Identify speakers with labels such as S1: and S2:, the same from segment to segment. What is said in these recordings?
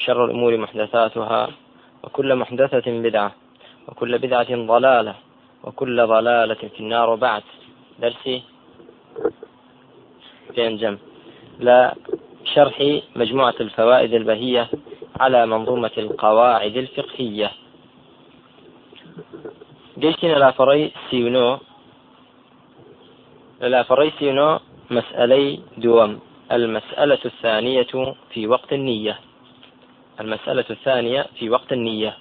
S1: شر الأمور محدثاتها وكل محدثة بدعة وكل بدعة ضلالة وكل ضلالة في النار وبعد. درسي؟ في أنجم لا شرح مجموعة الفوائد البهية على منظومة القواعد الفقهية. قلتنا لا فري سيونو لا فري سيونو مسألي دوم المسألة الثانية في وقت النية. المسألة الثانية في وقت النية.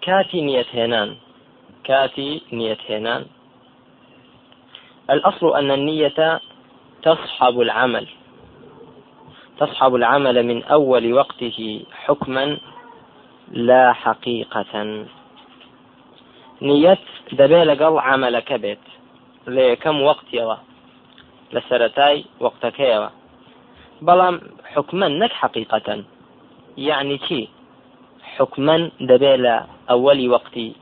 S1: كاتي نية هنان. كاتي نية هنان. الأصل أن النية تصحب العمل. تصحب العمل من أول وقته حكما لا حقيقة. نية دبيل قل عمل كبت لكم وقت يوا لسرتاي وقت كيوا بەڵام حکمەن نەک حقیقەتەن یعنی چی حکمەن دەبێت لە ئەوەلی وەقتی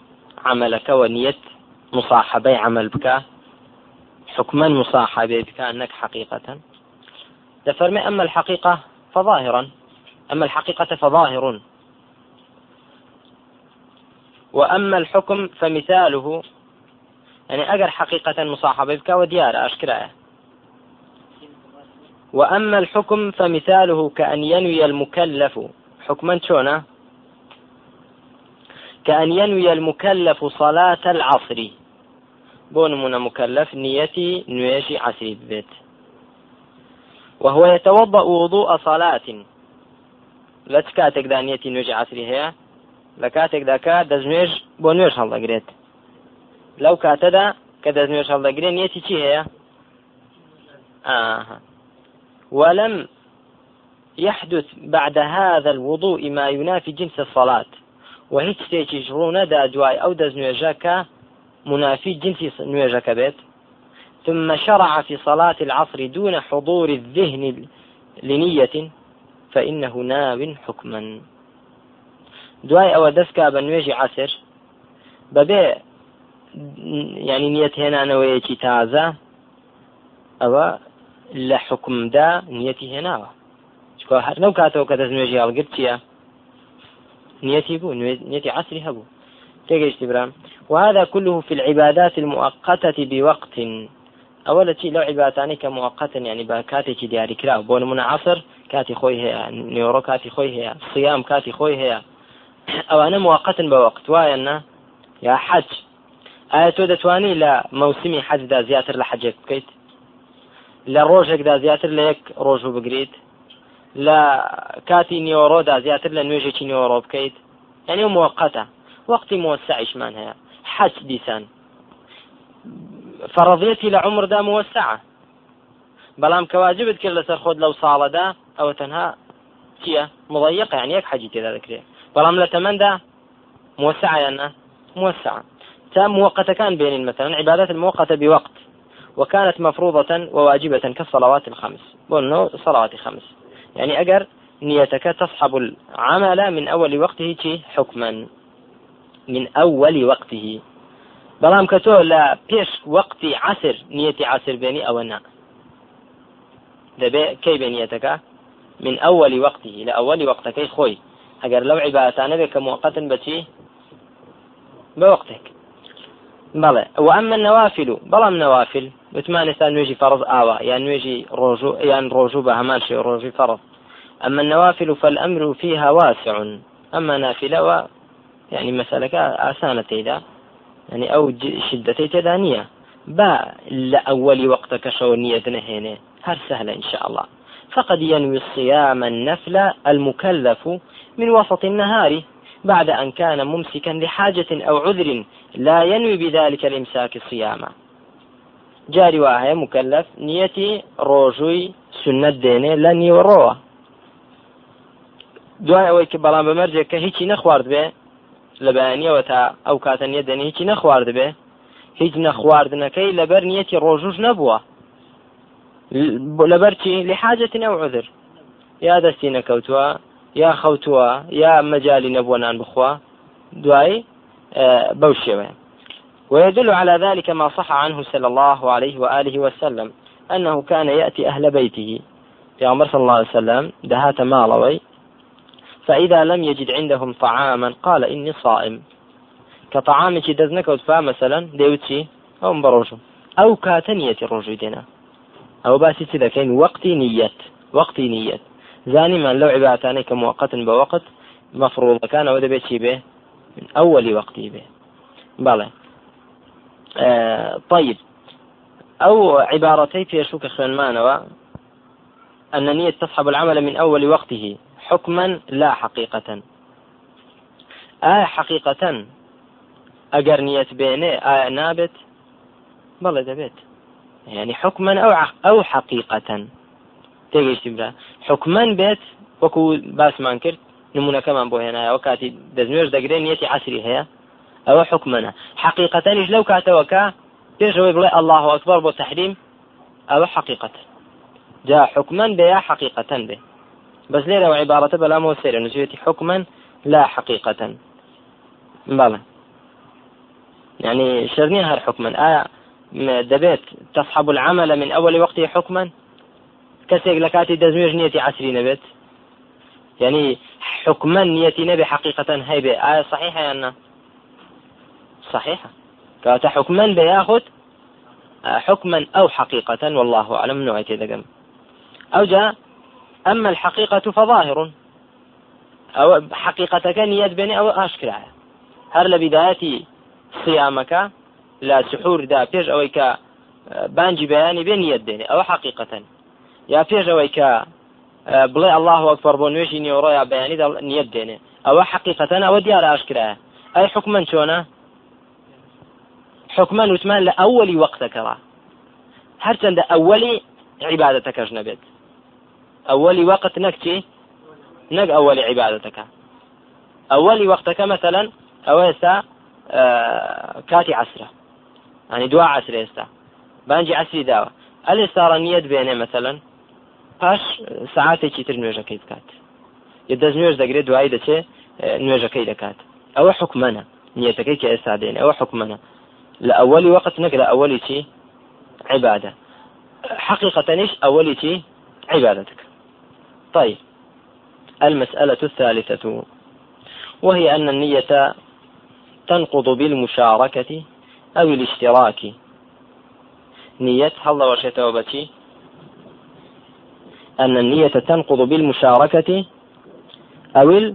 S1: عملەکەەوە نیەت مصاحبەی عمل بکە حكما مصاحبة بك أنك حقيقة. دفرمي أما الحقيقة فظاهرا أما الحقيقة فظاهر. وأما الحكم فمثاله يعني أجر حقيقة مصاحبة بك وديار أشكرا وأما الحكم فمثاله كأن ينوي المكلف. حكما شونا كأن ينوي المكلف صلاة العصر. بون من مكلف نيتي نويشي عصر بيت. وهو يتوضأ وضوء صلاة. لا تكاتك دا نيتي نويشي عصر هي. لكاتك دا كات دزنويش بو نويش هلا قريت. لو كاتدا كدزنويش هلا قريت نيتي چي هي؟ آه. ولم يحدث بعد هذا الوضوء ما ينافي جنس الصلاة. وهيك شتێکی ڕوو نەدا دوای ئەو دەست منافي جنس نوێژەکە بيت. ثم شرع في صلاة العصر دون حضور الذهن لنية فإنه ناو حكما. ئەوە دەستکا بە نوێژی عسر بەبێ يعني نية هنا نويتي تازة أو لە حکمدا نیەتی هێناوە چکە هەر نەو کاتەوە کە دەست نوێژی هەڵگرت چییە نيتي بو نيتي عصري هبو. تيجي برام وهذا كله في العبادات المؤقتة بوقت. أولا شيء لو عبادتاني كمؤقتا يعني بكاتي دياري كلا بون من عصر كاتي خوي هي نيورو كاتي خوي هي صيام كاتي خوي هي أو أنا مؤقتا بوقت. وايا يا حج. آية دەتوانی لە موسمی حەجدا زیاتر لە حەجێک بکەیت لە ڕۆژێکدا زیاتر لە یەک ڕۆژ و بگریت. لە کاتی نیۆڕۆدا زیاتر لە نوێژێکی نیۆڕۆ بکەیت. یعنی موقتە وەختی مۆسعیشمان هەیە. حەج دیسان. فەڕەضێتی لە عمردا موسعە بەڵام کەواجبت کرد لەسەر خۆت لەو ساڵەدا ئەوە تەنها چییە؟ مضيق يعني یەک حەجی تێدا دەکرێت بەڵام لە تەمەندا موسعە یاننا موسعە تا موقتەکان بينين مثلا عبادات المؤقتة بوقت وكانت مفروضة وواجبة كالصلوات الخمس. بونو صلوات خمس يعني أجر نيتك تصحب العمل من أول وقته حكما. من أول وقته. کە تۆ لە پێش وەقتی عسر نیەتی عسر بێنی ئەوە نا دەبێ کەی من ئەوەلی وەقتی لە ئەوەلی وەقتەکەی خۆی ئەگەر لەو عیباتانە بێت کە موقتن بەچی بە وەقتێک بەڵێ وأما النوافل بەڵام نوافل. وتمان ئێستا نوێژی فرض ئاوا یان نوێژی ڕۆژوو یان ڕۆژوو بە هەمان شێ فرض. أما النوافل فالأمر فيها واسع. أما نافلة و يعني مسألة آسانة تيدا يعني أو شدتي تدانية با لأول وقتك شو نية هنا هر سهلة إن شاء الله. فقد ينوي الصيام النفل المكلف من وسط النهار بعد أن كان ممسكا لحاجة أو عذر لا ينوي بذلك الإمساك صياما. جاری وا هەیە مکەلف نیەتی ڕۆژووی سنت دێنێ لە نیوەڕۆوە دوای ئەوەی کە بەڵام بەمەرجێک کە هیچی نەخوارد بێ لە بەیانیەوە تا ئەو کاتە نیە دەنی هیچی نەخوارد بێ هیچ نەخواردنەکەی لەبەر نیەتی ڕۆژوش نەبووە. لەبەر چی؟ لحاجەتی نەو عذر. یا دەستی نەکەوتووە یا خەوتووە یا مەجای نەبووە نان بخوا. دوای بەو شێوەیە. ويدل على ذلك ما صح عنه صلى الله عليه وآله وسلم أنه كان يأتي أهل بيته. في عمر صلى الله عليه وسلم دهات مالوي فإذا لم يجد عندهم طعاما قال إني صائم. كطعامك دزنك ودفا مثلا ديوتشي أو مبروجو أو كاتنية الرجو دينا. أو باسي كذا كاين وقتي نية وقتي نية زاني من لو عبادتاني كمؤقت بوقت مفروض كان وده بيتشي به من أول وقتي به. بلى طيب. أو عبارتي في شوك خوێنمانەوە أن النية تصحب العمل من أول وقته حكما لا حقيقة. آه حقيقة. أجر نية بينه آه نابت. بەڵێ دەبێت يعني حكما أو أو حقيقة. تێگەیشتی برا حكما بێت وەکو باسمان کرد نمونونەکەمان بۆ هێنایەوە کاتی دەزمێش دەگرێت نیەتی عسری هەیە ئەوە حکمەنە حقیقەتەنیش لەو کاتەوەکە پێشەوەی بڵێ الله ئەکبەر بۆ تحریم ئەوە حقیقەت جا حكما بيا حقيقة به بس لو عبارة بلا مو سير نسيتي حكما لا حقيقة. بلى يعني شرنيها حكما آية دبيت. تصحب العمل من أول وقته حكما. كسيك لكاتي دزميج نيتي عسري نبت يعني حكما نيتي نبي حقيقة هيبة آية صحيحة أنا. صحيحة. كاتا حكما بياخذ حكما أو حقيقة والله أعلم نوعيتي دقم أو جاء أما الحقيقة فظاهر. أو حقيقة نية بني أو أشكرا هر لبداية صيامك لا سحور دا بيج أويك بانجي بياني بين يديني أو حقيقة. يا پێش ئەوەی کە بڵێ الله وەکفەر بۆ نوێژی نیۆڕۆیا بەیانی نیەت دێنێ ئەوە حقیقەتەن ئەوە دیارە ئاشکرایە ئەی حکومن چۆنە حکومن وتمان لە ئەوەلی وەقتەکەڕا هەرچەندە ئەوەلی عیباەتەکەش نەبێت ئەوەلی وەقت نەکچی نەک ئەوەلی عیباەتەکە ئەوەلی وەقتەکە مەسەەن ئەوە ئێستا کاتی عسرە ینی دوا عسر ئێستا بانجی عسری داوە ئەلێ ساڕە نیەت بێنێ مەسەەن پاش سعاتێکی تر نوێژەکەی بکات یە دەست نوێژ دەگرێت دوایی دەچێ نوێژەکەی دەکات ئەوە حکومەنە نیەتەکەی کە ئێستا دێن ئەوە حکومەنە وەقت نەک لە ئەوەلی چی عیبادە حقيقة أولي شيء عبادتك. طيب. المسألة الثالثة وهي أن النية تنقض بالمشاركة أو الاشتراك. نية هل وشيته وبتي أن النية تنقض بالمشاركة أو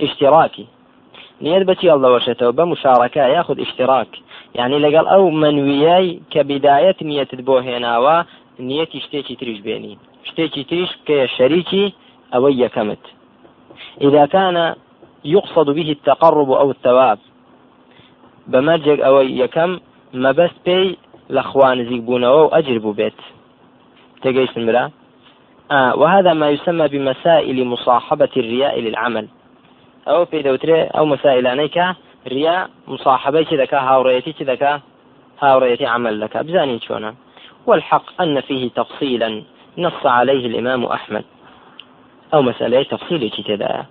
S1: الاشتراك. نێت بەچی ئەڵەوەشێتەوە بە مشارەکە یاخود ئیشتراک یعنی لەگەڵ ئەو منویای کە بیدایەت نیەتت بۆ هێناوە نیەتی شتێکی تریش بێنی. شتێکی تریش کە شەریکی ئەوەی یەکەمت. إذا كان يقصد به التقرب أو الثواب بمرجك أو يكم ما بس بي لأخوان زيبونه أو أجرب بيت تجيش المرأة آه وهذا ما يسمى بمسائل مصاحبة الرياء للعمل. أو في دوتري أو مسائل أنيك رياء مصاحبة كذا هاوريتي كذا هاوريتي عمل لك. بزاني شونا. والحق أن فيه تفصيلا نص عليه الإمام أحمد. أو مسألة تفصيل كذا.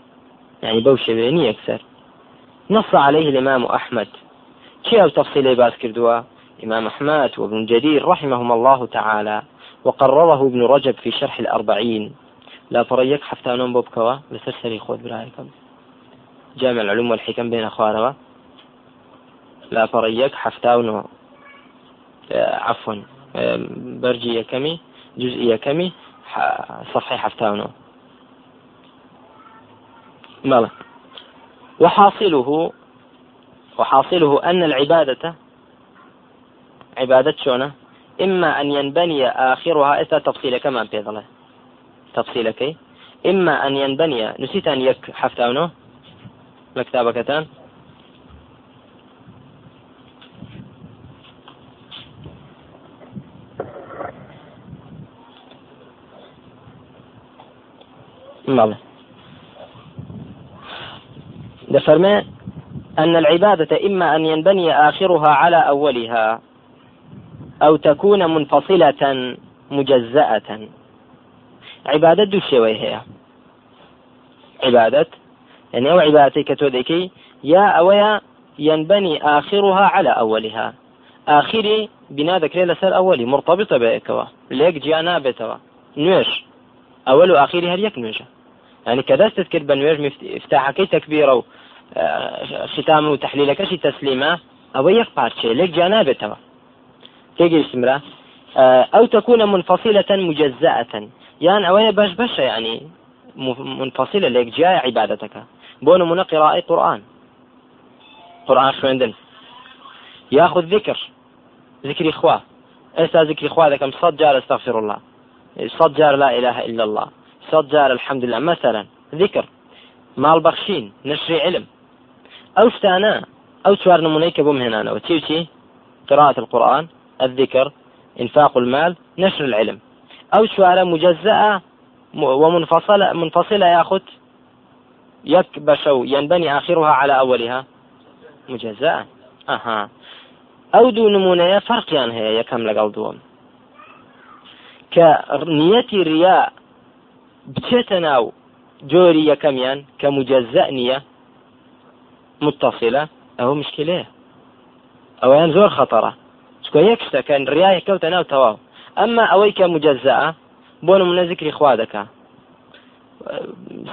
S1: يعني بوشة بيني أكثر. نص عليه الإمام أحمد. كي أو تفصيل باس كردوا؟ إمام أحمد وابن جرير رحمهما الله تعالى. وقرره ابن رجب في شرح الأربعين. لا فريك حفتانون بوبكوا. لسرسري خود برأيكم. جامع العلوم والحكم بين أخوانوا لا فريك حفتاون عفوا برجي كمي جزئية كمي صفحي حفتاونو مالا وحاصله وحاصله أن العبادة عبادة شونة إما أن ينبني آخرها إذا تفصيل كما بيضله؟ تفصيل كي؟ إما أن ينبني نسيت أن يك حفتاونو مكتابكتان بله دفرما أن العبادة إما أن ينبني آخرها على أولها أو تكون منفصلة مجزأة. عبادة دو هي عبادة يعني أو عبادتي كتوديكي يا أويا ينبني آخرها على أولها. آخري بنا ذكري لسر أولي مرتبطة بيكوا ليك جيانا بيتوا. نوش. أول وآخري هل يك يعني كذا تذكر بنويش افتاحكي تكبيره آه، ختام وتحليلك شي تسليمة أو يك بارشي. ليك جيانا بيتوا. تيجي استمرا آه، أو تكون منفصلة مجزأة. يعني أويا باش باش يعني منفصلة ليك جاي عبادتك. بون من قراءة قرآن. قرآن خوێندن ياخذ ذكر. ذكر إخوة. ئێستا ذكر إخوة ذكر صد جار أستغفر الله. صد جار لا إله إلا الله. صد جار الحمد لله. مثلا ذكر. مال بخشين. نشر علم. أو شتانا أو سوار نمونيك بوم هنا وتيوتي قراءة القرآن. الذكر. إنفاق المال. نشر العلم. أو سوارة مجزأة. ومنفصلة. منفصلة ياخذ يكبش ينبني آخرها على أولها. مجزاء. أها. ئەو دوو نمونەیە فەرقیان هەیە یەکەم لەگەڵ دووەم کە نیەتی ڕیا بچێتە ناو جۆری یەکەمیان کە مجززە نییە متصلە ئەوە مشکلەیە ئەویان زۆر خەتەڕە چکە یەک شتەکەن ڕای کەوتە ناو تەواو ئەمما ئەوەی کە مجززە بۆ نمونە ذکری خوا دەکا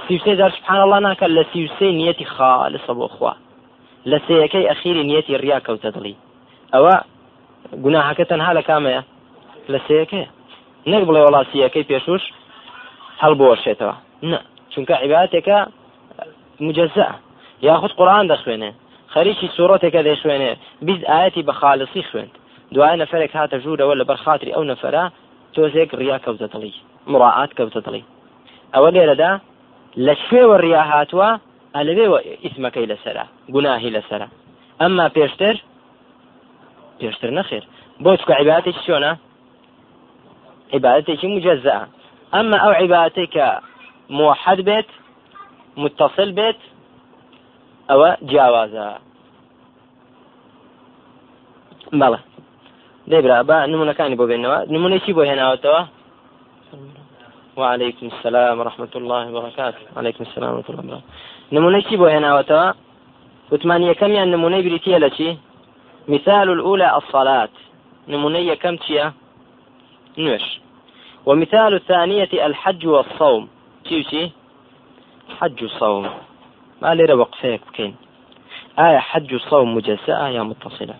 S1: سیوسێ دار سبحان الله ناکە لە سیوسێ نیەتی خالصە بۆ خوا. لە سەیەکەی ئەخیری نیەتی ڕیا کەوتە دڵی. ئەوە گوناهەکە تەنها لە کامەیە. لە سەیەکەیە. نەک بڵێ وڵا سیەکەی پێشوش هەڵ بۆشێتەوە نه چونکە عیباتێکە مجززە یاخود قورآان دەخوێنێ. خەریکی سوورەتێکە دەیخوێنێ بیست ئاەتی بە خالصی خوێند. دوای نەفرێک هاتە ژوورەوە لە بەرخاتری ئەو نەفرە تۆزێک ڕیا کەوتە دڵی. مڕعات کەوتە دڵی. ئەوە لێرەدا لە شوێوە ڕیا هاتووە ئەلەوێەوە ئیسمەکەی لەسرە گوناهی لەسرە. ئەمما پێشتر پێشتر نەخێر. بۆ چکە عیباتێکی چۆنە؟ عیباتێکی مجززە ئەمما ئەو عیباتێک کە موحد بێت متصل بێت ئەوە جیاوازە. بەڵێ. دەیبرا بە نمونونەکانی بۆ بێنەوە. نمونێکی بۆ هێناوەتەوە؟ وعليكم السلام ورحمة الله وبركاته. وعليكم السلام ورحمة الله وبركاته. نمونەی بۆ هێناوەتەوە وتمان یەکەمیان نمونەی بریتە لە چی مثال الأولى الصلاة. نمونية كم تيا نوش. ومثال الثانية الحج والصوم. تيوتي حج وصوم. ما لي وقفيك بكين. آية حج وصوم مجزأة يا متصلة.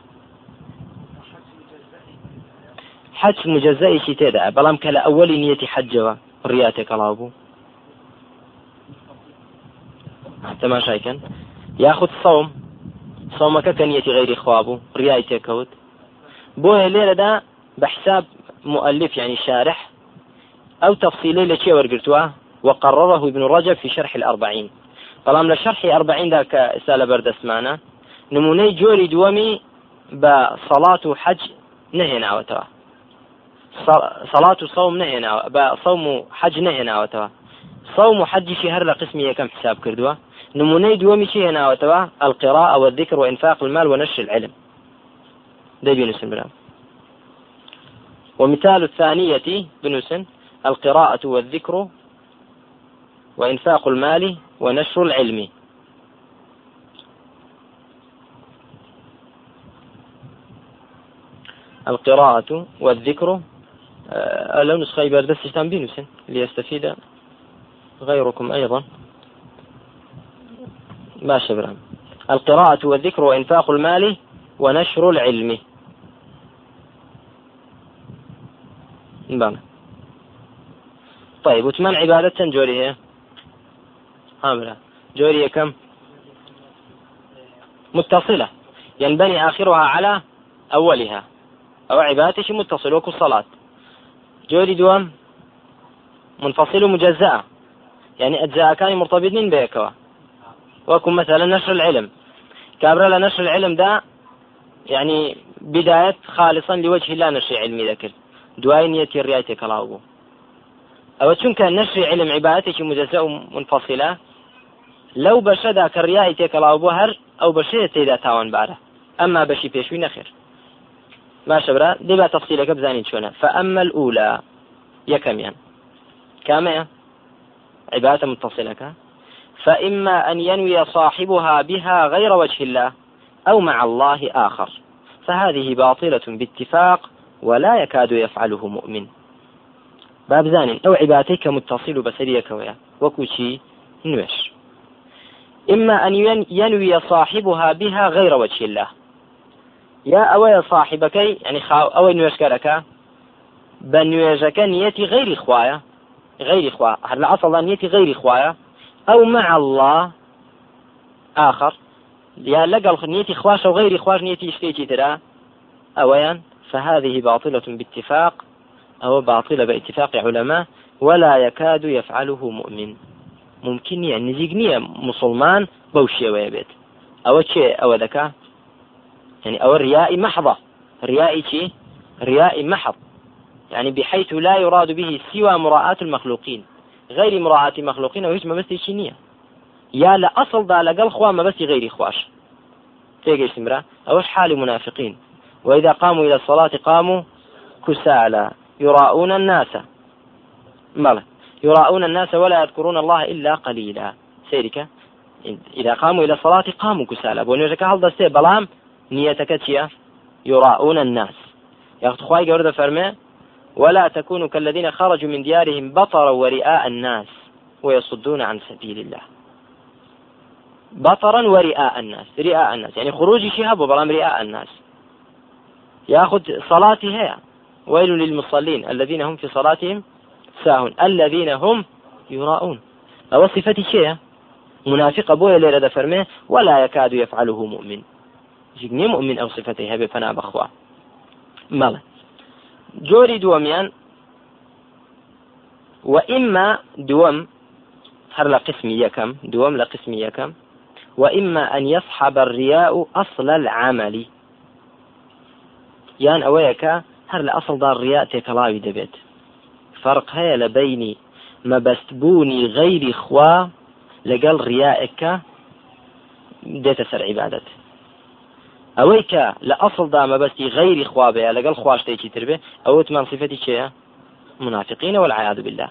S1: حج مجزأة شي تدع بلام كلا أول نيتي حجوا رياتك الله تماشا كان ياخذ صوم سەومەکە کە نیەتی غیری خوابوو ڕای تێکەوت بۆیە لێرەدا بە حساب مؤلف يعني شارح. أو تفصيلي لشي ورقرتوا وقرره ابن رجب في شرح الأربعين. طالما لشرح أربعين ذاك سالة بردسمانة نموني جوري دومي بصلاة حج نهينا وتوا صلاة صوم نهينا بصوم حج نهينا وتوا. صوم حج شهر لقسمي كم حساب كردوا. نمونەی دووەمی چی هێناوەتەوە القراءة والذكر وإنفاق المال ونشر العلم. ده بنسن بلا. ومثال الثانية بنسن القراءة والذكر وإنفاق المال ونشر العلم. القراءة والذكر لو نسخة بردستان بنسن ليستفيد غيركم أيضا. ما شبرا القراءة والذكر وإنفاق المال ونشر العلم. بله طيب وثمان عبادة جوري هي؟ هاملة جوري كم؟ متصلة. ينبني آخرها على أولها. أو عبادتش متصل وكو الصلاة جوري دوام منفصل مجزأة يعني أجزاء كان مرتبطين بيكوا وكم مثلا نشر العلم. كابرا لنشر العلم ده يعني بداية خالصا لوجه الله نشر علمي ذكر دواي نيتي الرياية كلاوبو. أو كان نشر علم عبادتك مجزاء منفصلة لەو بەشەدا کە ڕیایی تێکەڵاو بۆ هەر ئەو بەشەیە تێدا تاوانبارە ئەمما بەشی باشە برا دێ با تەفسیلەکە بزانین چۆنە فأما الأولى یەکەمیان كامية عبادة متصلة فإما أن ينوي صاحبها بها غير وجه الله أو مع الله آخر. فهذه باطلة باتفاق ولا يكاد يفعله مؤمن. باب زانين أو عبادتك متصل بسريك ويا وكوشي نوش. إما أن ينوي صاحبها بها غير وجه الله يا أوي صاحبك يعني خاو أو نوش كرك بنويجك نيتي غير خوايا غير خوا هل الأصل نيتي غير خوايا أو مع الله آخر. يا لقى نيتي خواش أو غير خواش نيتي اشتيتي ترى؟ أويان فهذه باطلة باتفاق. أو باطلة باتفاق علماء. ولا يكاد يفعله مؤمن. ممكن يعني نزيق مسلمان بوشي ويبيت. أو شيء أو ذكاء. يعني أو الرياء محضة. رياء شيء رياء محض. يعني بحيث لا يراد به سوى مراعاة المخلوقين. غير مراعاة المخلوقين وهيش ما بس شنية يا لا أصل دا لقل خوا ما بس غير خواش تيجي سمرة؟ أوش حال منافقين وإذا قاموا إلى الصلاة قاموا كسالى. يراءون الناس. مالا يراءون الناس ولا يذكرون الله إلا قليلا. سيرك إذا قاموا إلى الصلاة قاموا كسالى. بونيجك هل دستي بلام؟ نيتك يراءون الناس. يا أخت خواي قورد فرمي ولا تكونوا كالذين خرجوا من ديارهم بطرا ورئاء الناس ويصدون عن سبيل الله. بطرا ورئاء الناس رئاء الناس يعني خروج شهاب وبرام رئاء الناس. ياخذ صلاتي هي ويل للمصلين الذين هم في صلاتهم ساهون الذين هم يراءون أو صفتي شيء منافق أبويا ليلة فرمه ولا يكاد يفعله مؤمن. جني مؤمن أو صفته هبه فنا بخوا مالا جۆری دووەمیان وإما دوم قسمی یەکەم دووەم لە قسمی یەکەم وإما أن يصحب الرياء أصل العمل. یان ئەوەیە کە هەر لە ئەسڵدا ڕیا تێکەڵاوی دەبێت فەرق هەیە لە بینی مەبەستبوونی غەیری خوا لەگەڵ ڕیاەکە دێتە سەر عیبادەت ئەوەی کە لە ئەسڵدا مەبەستی غەیری خوابەیە لەگەڵ خواشتێکی تر بێ ئەوتمان صفەتی چێە منافقين والعياذ بالله.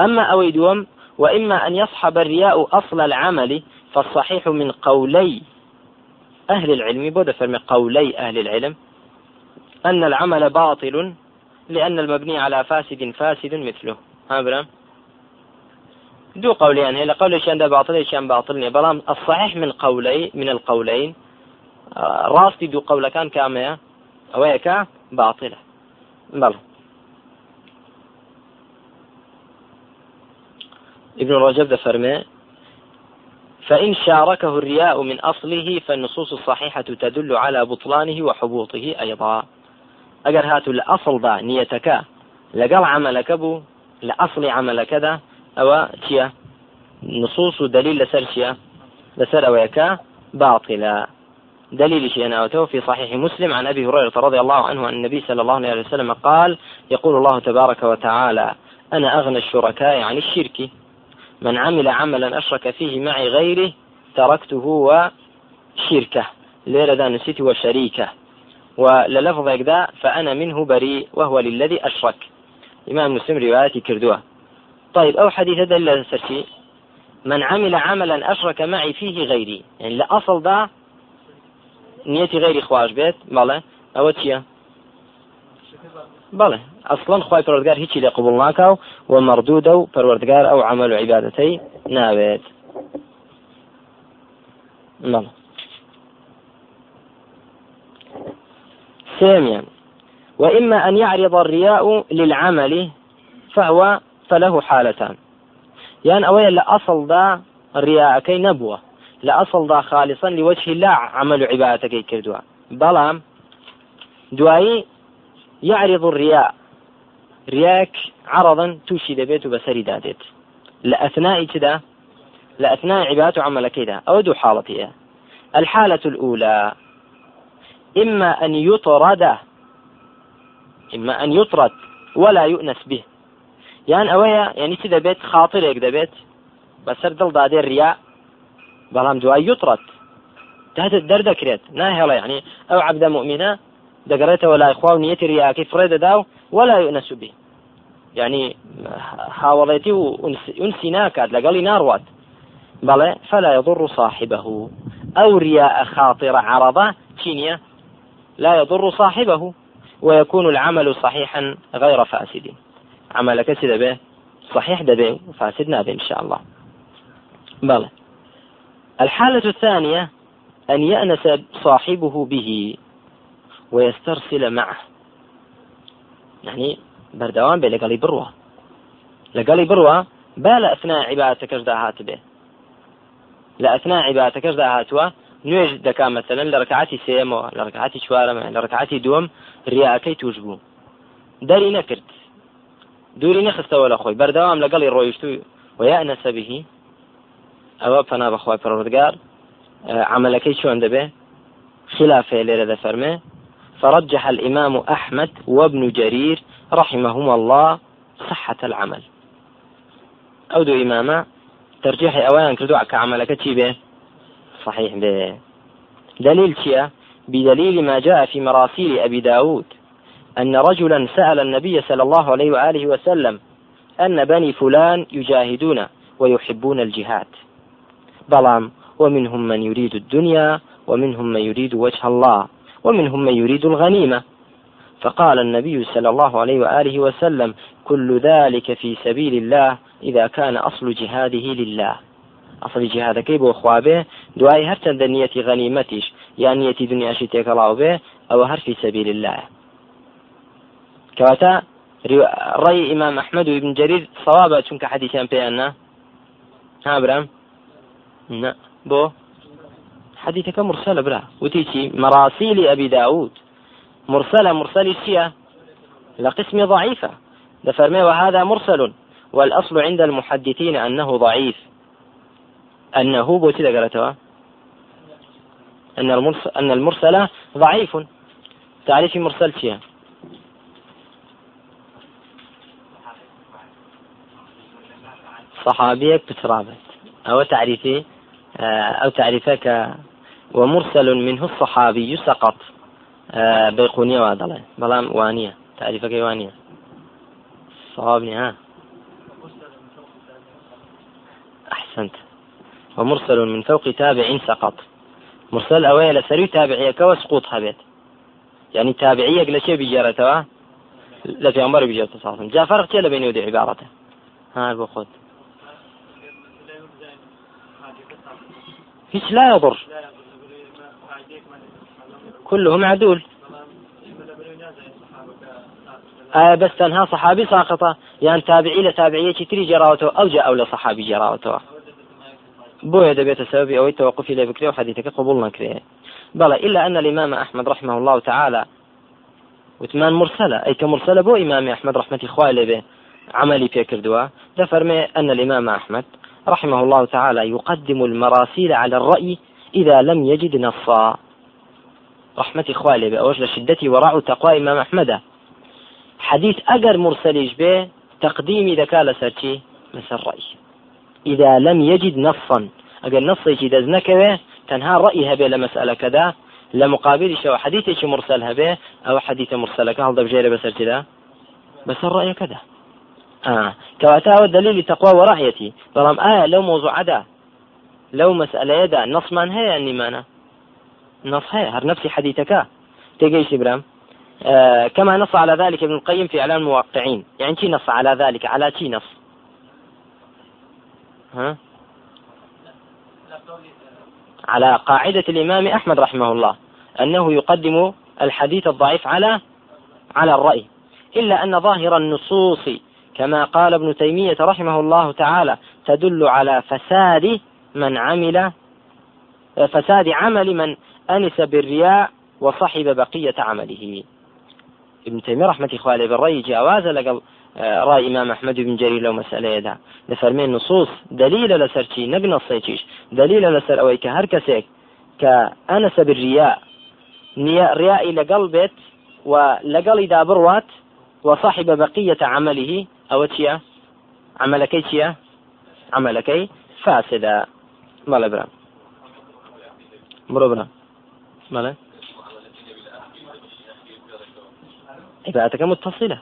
S1: أما أو دوم وإما أن يصحب الرياء أصل العمل فالصحيح من قولي أهل العلم. بود فرمي قولي أهل العلم. أن العمل باطل لأن المبني على فاسد فاسد مثله. ها دو قولين هي لقول شان باطل شان باطل بلام الصحيح من قولي من القولين ڕاستی دوو قەولەکان کامەیە ئەوەیە کە باطلە بەڵ ابن رجب دفرمي فإن شاركه الرياء من أصله فالنصوص الصحيحة تدل على بطلانه وحبوطه أيضا. أجر هاتوا لأصل ذا نيتك لقل عملك بو لأصل عمل كذا أو تيا نصوص دليل لسر لسر أويكا باطلا دليل شيء أوته في صحيح مسلم عن أبي هريرة رضي الله عنه أن النبي صلى الله عليه وسلم قال يقول الله تبارك وتعالى أنا أغنى الشركاء عن الشرك. من عمل عملا أشرك فيه معي غيره تركته وشركه ليلة ذا نسيت وشريكه. وللفظ ذا فأنا منه بريء وهو للذي أشرك. إمام مسلم رواياتي كردوها طيب أو حديث دل من عمل عملا أشرك معي فيه غيري. يعني لأصل ذا نیەتی غیری خواش بێت بەڵێ ئەوە چییە بەڵێ ئەسڵەن خی پەروەردگار هیچی لێ قوبڵ ناکە و وە مردوودە و پەروەردگار ئەو عمل و عیباەتەی ناوێت ثانيا وإما أن يعرض الرياء للعمل فهو فله حالتان. يعني أولا لأصل ذا الرياء كي نبوة. لە ئەسڵدا خالصن لوجه لا عمل عبادەکەی کردووە بەڵام دوایی يعرض الرياء. رياك عرضا توشي بەسەری دادێت لە ئەثناء كده لأثناء عبادة عمل كده. أو دو حالتها الحالة الأولى إما أن يطرد إما أن يطرد ولا يؤنس به. يعني أويا يعني سيدا بيت خاطر بيت بسر دل دادي الرياء بەڵام دوای یوتڕەت دەردەکرێت ناهێڵە یعنی ئەو عبدە مؤمنە دەگەڕێتەوە لای خوا و نیەتی ریاکەی فڕێ دەدا و ولا نەسوبی یعنی هاوڵێتی و ئونسی ناکات لەگەڵی ناڕوات. بەڵێ فلا يضر صاحبه. أو رياء خاطر عرضة تشينيا لا يضر صاحبه. ويكون العمل صحيحا غير فاسد. عملك سيدا به صحيح دبي فاسد نابي إن شاء الله. بلى الحالة الثانية أن يأنس صاحبه به ويسترسل معه. يعني بردوان بي لقالي بروة. لقالي بروة بالا أثناء عبادتك دا هات به لا أثناء عبادتك هاتوا نوێژ دەکا مەسەن لە ڕکعاتی سێمەوە لە ڕکعاتی چوارەمە لە ڕکعاتی دووەم ریاکەی توش بوو دەری نەکرد دووری نەخستەوە لە خۆی بەردەوام لەگەڵی ئەوە پنا بەخوای پەروەردگار عملەکەی چۆن دەبێ؟ خلافه ليرة دفرمه فرجح الإمام أحمد وابن جرير رحمهما الله صحة العمل. أو دو إماما ترجيح أوان كردو كعملك به صحيح به دليل شيء بدليل ما جاء في مراسيل أبي داود أن رجلا سأل النبي صلى الله عليه وآله وسلم أن بني فلان يجاهدون ويحبون الجهاد. بلام ومنهم من يريد الدنيا ومنهم من يريد وجه الله ومنهم من يريد الغنيمة. فقال النبي صلى الله عليه وآله وسلم كل ذلك في سبيل الله إذا كان أصل جهاده لله. ئەسڵی جیهادەکەی بۆ خوابێ دوای هەر چەندە نیەتی غەنیمەتیش یان نیەتی دنیاشی تێکەڵاو بێ ئەوە هەرفی سەبیل الله. کەواتە ڕێی ئیمام ئەحمد و ابن جرير صوابە چونکە حەدیثیان پێیان ها نا بۆ حديثك مرسلة بلا وتيتي مراسيل أبي داود. مرسلة مرسل شيء لقسم ضعيفة. دفرمي وهذا مرسل. والأصل عند المحدثين أنه ضعيف. أنه بوتي قالتها. أن المرسل أن المرسلة ضعيف. تعريف مرسل فيها صحابيك بترابت أو تعريفي أو تعريفك. ومرسل منه الصحابي سقط. بيقونية وعدلة بلام وانية. تعريفك وانية. صوابني ها. أحسنت. ومرسل من فوق تابع سقط. مرسل أوي لسري تابعية وسقوط هبت يعني تابعية لشيء بجارتها لا في عمر بجارته صلى الله جاء فرق كلا بين يودي عبارته. ها بخذ هيش لا يضر. كلهم عدول. آه بس تنها صحابي ساقطة. يعني تابعي لتابعية تري جراوته أو جاء أو لصحابي جراوته. بۆیە دەبێتە سببی ئەوەی توقفی لێ بکرێ و حديثك قبول نكريه بلى إلا أن الإمام أحمد رحمه الله تعالى وثمان مرسلة. أي كمرسلة بو إمام أحمد رحمة إخوائي به عملي في كردوا دفرمي أن الإمام أحمد رحمه الله تعالى يقدم المراسيل على الرأي إذا لم يجد نصا. رحمة إخوائي به أوجل شدتي ورع تقوى إمام أحمد. حديث أجر مرسليش به تقديمي ذكاء لسرتي مثل الرأي. إذا لم يجد نصا أقل نصي دەست نەکەوێ تەنها ڕئی هەبێ لە مەسئلەکەدا لە مقابلی شەوە حەدیثێکی مرسل هەبێ ئەوە حەدیثە مرسلەکە هەڵدەبژێرە بەسەرتیدا بەسەر ڕەیەکەدا آه. كواتاوە دليل تقوى ورعيتي بەڵام ئایا لەو مۆزوعدا لەو مەسئلەیەدا نصمان هەیە نیمانە نص هەیە هەر نفسي حديثك. تيجيش برام آه كما نص على ذلك ابن القيم في إعلان الموقعين. يعني شي نص على ذلك؟ على شي نص؟ ها؟ على قاعدة الإمام أحمد رحمه الله. أنه يقدم الحديث الضعيف على على الرأي. إلا أن ظاهر النصوص كما قال ابن تيمية رحمه الله تعالى تدل على فساد من عمل فساد عمل من أنس بالرياء وصحب بقية عمله. ابن تيمية رحمة إخواني بالرأي جاواز لقل ڕای ئیمام ئەحمد بن جەری لەو مەسئلەیەدا دەفەرمێن نصوص دلیلە لەسەر چی نەک نەسەیچیش دلیلە لەسەر ئەوەی کە هەر کەسێک کە ئەنەسە بریا نیە ڕیایی لەگەڵ بێت و لەگەڵی دابڕوات وصاحب بقية عمله. أو تشيا عملكي تشيا عملكي فاسدة. مال برام برو برا. مالا. عبادتك متصلة.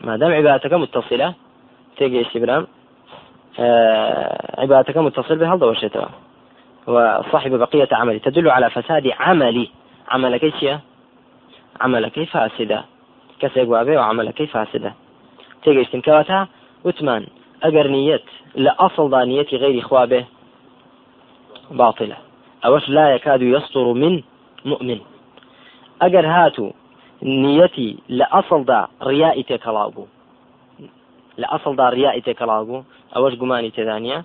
S1: ما, دام عبادتك متصلة تيجي استبرام آه عبادتك متصل بها ضوشتها وصاحب بقية عملي. تدل على فساد عملي. عملك إيش عملك فاسدة. كسيق وابي وعملك فاسدة تيجي استنكواتها وثمان أجر نية لأصل دانية غير خوابه باطلة أوش لا يكاد يصدر من مؤمن. أجر هاتو نيتي لأصل دا رياء تكلاغو لأصل دا رياء تكلاغو أوش قماني تدانية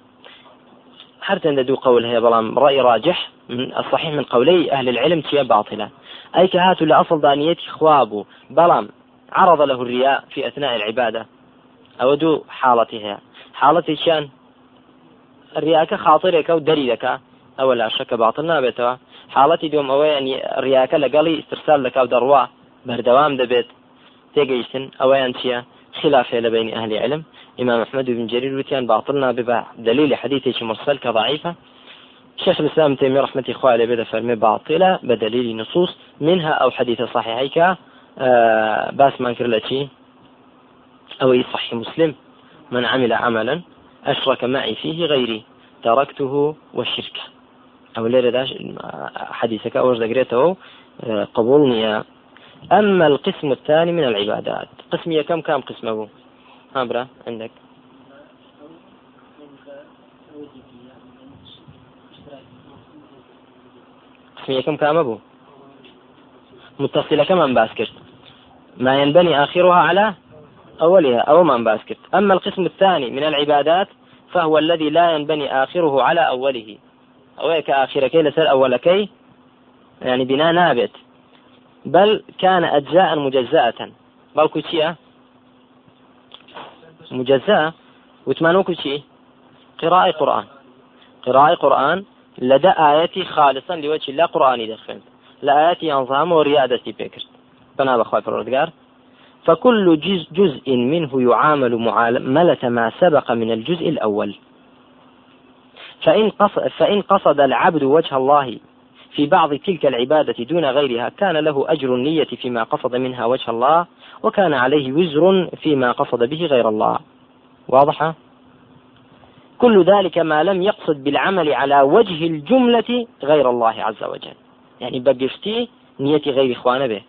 S1: حتى دو قول هي بلام رأي راجح من الصحيح من قولي أهل العلم تي باطلة. أي كهاتو لأصل دانيتي خوابو بلام عرض له الرياء في أثناء العبادة. أو دو حالتها. حالتي شان. الرياء خاطرك أو دليلك. أو لا شك باطل نابێتەوە حاڵەتی دوم ئەوەیە ڕیاکە لەگەڵی استرسال لە کاو دەڕوا بەردەوام دەبێت تێگەیشتن ئەوەیان چییە خلافة لبين أهل علم. إمام أحمد بن جرير وتيان باطلنا ببع دليل حديث مرسل كضعيفة شيخ الإسلام تيمية رحمة إخوة بدا فرمي باطلة بدليل نصوص منها أو حديث صحيحيك. آه باس ما انكر لشي أو يصحي مسلم. من عمل عملا أشرك معي فيه غيري. تركته والشرك. أو ليرة داش حديثك أو ذكرته قبولني. أما القسم الثاني من العبادات. قسمية كم كم قسمه ها برا عندك. قسمية كم كام أبو؟ متصلة كمان باسكت؟ ما ينبني آخرها على أولها أو من باسكت. أما القسم الثاني من العبادات فهو الذي لا ينبني آخره على أوله. أو كآخر كي لسر أول كي؟ يعني بناء نابت. بل كان أجزاء مجزأة. بل كتية مجزأة. وثمانو كتي قراءة قرآن. قراءة قرآن لدى آياتي خالصا لوجه الله قرآني دخلت. لآياتي أنظام وريادتي بكر. بنا بخواه فرودقار فكل جزء, جزء منه يعامل معاملة ما سبق من الجزء الأول. فإن قصد, فإن قصد العبد وجه الله في بعض تلك العبادة دون غيرها كان له أجر النية فيما قصد منها وجه الله وكان عليه وزر فيما قصد به غير الله. واضحة؟ كل ذلك ما لم يقصد بالعمل على وجه الجملة غير الله عز وجل. يعني بقشتي نية غير إخوانه به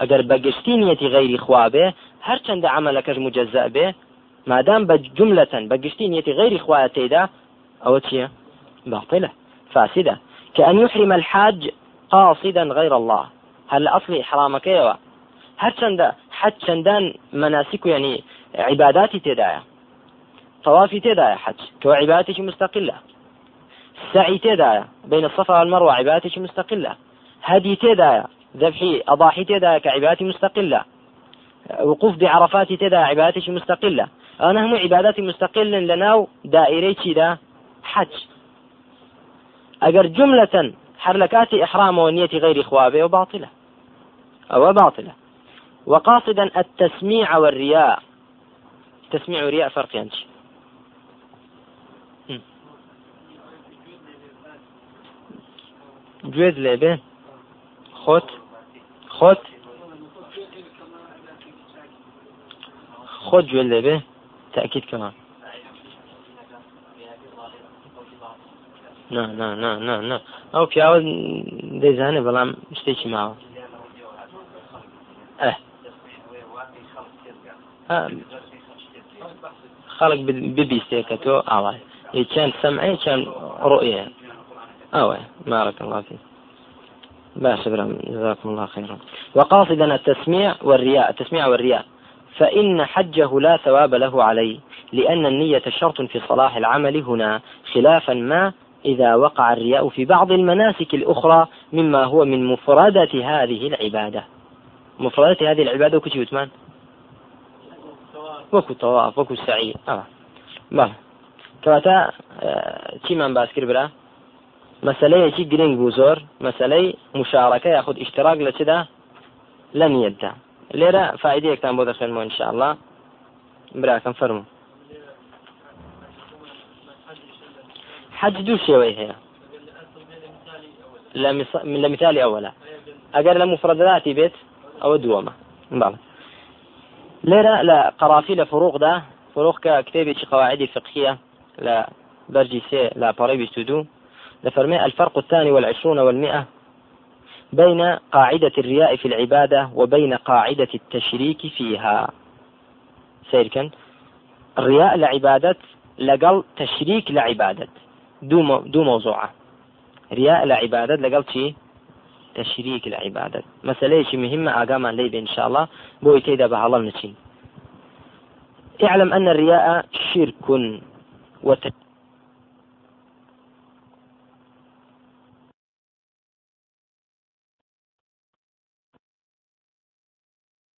S1: ئەگەر بەگشتی نیەتی غیری خوا بێ هەرچەندە عملەکەش مجززە بێ مادام بە جملەتەن بەگشتی نیەتی غیری خوایە تێدا ئەوە چییە؟ باطلة فاسدة كأن يحرم الحاج قاصدا غير الله. هل أصل إحرامك يوا هرچند حج چندان مناسك يعني عباداتي تدايا طوافي تدايا حج كو عبادتك مستقلة سعي تدايا بين الصفا والمروة عبادتك مستقلة هدي تدايا ذبحي أضاحي تدا كعبادة مستقلة. وقوف بعرفات تدا عبادتي مستقلة. أنا هم عبادات مستقلة لنا دائري دا حج. أجر جملة حركات إحرام ونية غير إخوابه وباطلة. أو باطلة. وقاصدا التسميع والرياء. تسميع والرياء فرق ينشي جوز لێبێ خۆت خۆت خۆت گوێ لێبێ تاکیید کەمە نه نه نه نه نه ئەو پیاوە دەیزانێ بەڵام شتێکی ماوە. خەڵک ببیستێ کە تۆ ئاوای. چەند سەمعێ چەند ڕۆیە. ئەوە مارەکە باش برام جزاكم الله خيرا. وقاصدا التسميع والرياء التسميع والرياء. فإن حجه لا ثواب له عليه لأن النية شرط في صلاح العمل هنا خلافا ما إذا وقع الرياء في بعض المناسك الأخرى مما هو من مفردة هذه العبادة. مفردات هذه العبادة وكو يتمان وكو طواف وكو سعي. آه. ما كواتا آه. تيمان باسكر بلا؟ مەسلەیەکی گرنگ بوو زۆر؟ مەسلەی مشارەکە یاخود ئیشتراک لە چدا لە نیەتدا لێرە فائدەیەکتان بۆ دەخێنمەوە انشاءله براکەم فەرمو. حەج دوو شێوەی هەیە. لمثال أولا أجر لمفرداتي بيت أو دوما بله ليرة لا قرافي لفروق ده فروق ككتابة قواعد فقهية لا برجي سي لا بريبي تدو لفرمي الفرق الثاني والعشرون والمئة بين قاعدة الرياء في العبادة وبين قاعدة التشريك فيها. سيركن الرياء لعبادة لقل تشريك لعبادة. دو, دو موضوعة. رياء لعبادة لقل شي؟ تشريك العبادة مسألة شي مهمة أقام لي إن شاء الله. بو يتيدا بها نشين اعلم أن الرياء شرك وت...